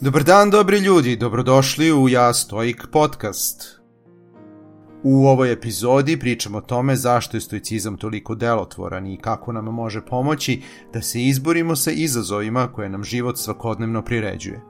Dobar dan, dobri ljudi, dobrodošli u Ja Stoik podcast. U ovoj epizodi pričamo o tome zašto je stoicizam toliko delotvoran i kako nam može pomoći da se izborimo sa izazovima koje nam život svakodnevno priređuje.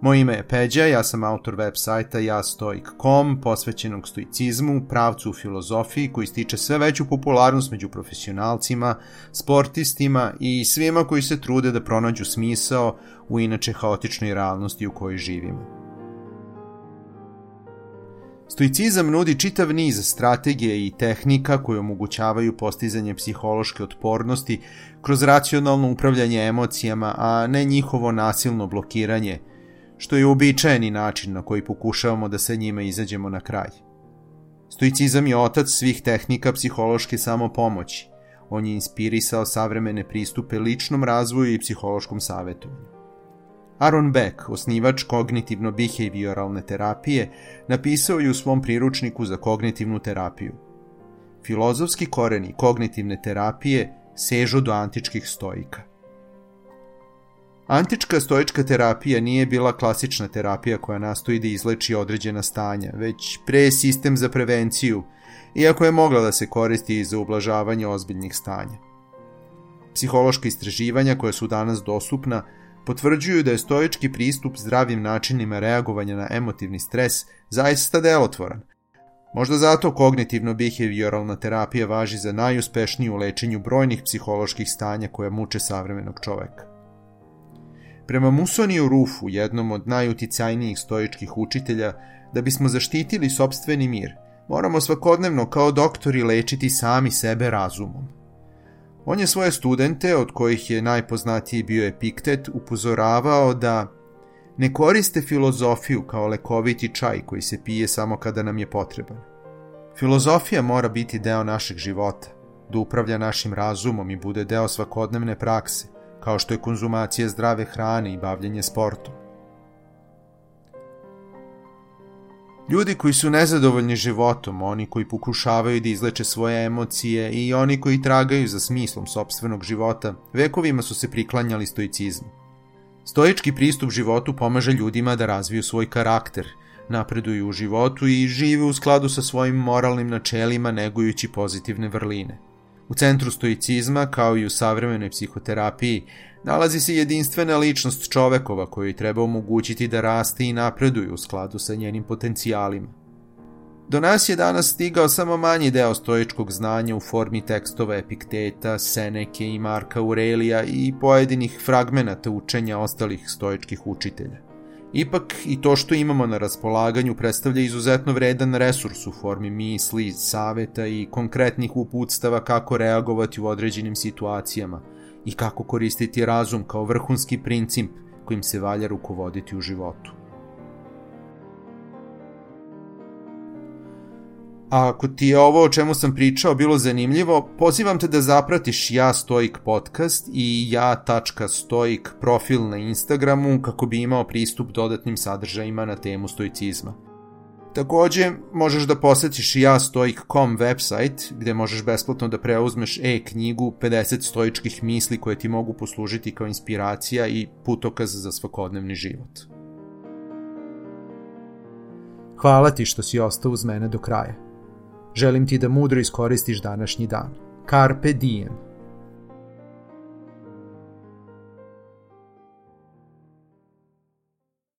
Moje ime je Peđa, ja sam autor web sajta jastoik.com, posvećenog stoicizmu, pravcu u filozofiji koji stiče sve veću popularnost među profesionalcima, sportistima i svima koji se trude da pronađu smisao u inače haotičnoj realnosti u kojoj živimo. Stoicizam nudi čitav niz strategije i tehnika koje omogućavaju postizanje psihološke otpornosti kroz racionalno upravljanje emocijama, a ne njihovo nasilno blokiranje – što je uobičajeni način na koji pokušavamo da se njima izađemo na kraj. Stoicizam je otac svih tehnika psihološke samopomoći. On je inspirisao savremene pristupe ličnom razvoju i psihološkom savjetovanju. Aaron Beck, osnivač kognitivno-behavioralne terapije, napisao je u svom priručniku za kognitivnu terapiju. Filozofski koreni kognitivne terapije sežu do antičkih stojika. Antička stoička terapija nije bila klasična terapija koja nastoji da izleči određena stanja, već pre sistem za prevenciju, iako je mogla da se koristi i za ublažavanje ozbiljnih stanja. Psihološka istraživanja koja su danas dostupna potvrđuju da je stoički pristup zdravim načinima reagovanja na emotivni stres zaista delotvoran. Možda zato kognitivno-behavioralna terapija važi za najuspešniju lečenju brojnih psiholoških stanja koja muče savremenog čoveka. Prema Musoniju Rufu, jednom od najuticajnijih stoičkih učitelja, da bismo zaštitili sobstveni mir, moramo svakodnevno kao doktori lečiti sami sebe razumom. On je svoje studente, od kojih je najpoznatiji bio Epiktet, upozoravao da ne koriste filozofiju kao lekoviti čaj koji se pije samo kada nam je potreban. Filozofija mora biti deo našeg života, da upravlja našim razumom i bude deo svakodnevne prakse, kao što je konzumacija zdrave hrane i bavljenje sportom. Ljudi koji su nezadovoljni životom, oni koji pokušavaju da izleče svoje emocije i oni koji tragaju za smislom sobstvenog života, vekovima su se priklanjali stoicizmu. Stoički pristup životu pomaže ljudima da razviju svoj karakter, napreduju u životu i žive u skladu sa svojim moralnim načelima negujući pozitivne vrline – U centru stoicizma, kao i u savremenoj psihoterapiji, nalazi se jedinstvena ličnost čovekova koji treba omogućiti da raste i napreduje u skladu sa njenim potencijalima. Do nas je danas stigao samo manji deo stoičkog znanja u formi tekstova Epikteta, Seneke i Marka Aurelija i pojedinih fragmenata učenja ostalih stoičkih učitelja. Ipak i to što imamo na raspolaganju predstavlja izuzetno vredan resurs u formi misli, saveta i konkretnih uputstava kako reagovati u određenim situacijama i kako koristiti razum kao vrhunski princip kojim se valja rukovoditi u životu. A ako ti je ovo o čemu sam pričao bilo zanimljivo, pozivam te da zapratiš Ja Stoik podcast i ja.stoik profil na Instagramu kako bi imao pristup dodatnim sadržajima na temu stoicizma. Takođe, možeš da posetiš jastoik.com website gde možeš besplatno da preuzmeš e-knjigu 50 stoičkih misli koje ti mogu poslužiti kao inspiracija i putokaz za svakodnevni život. Hvala ti što si ostao uz mene do kraja. Želim ti da mudro iskoristiš današnji dan. Carpe diem.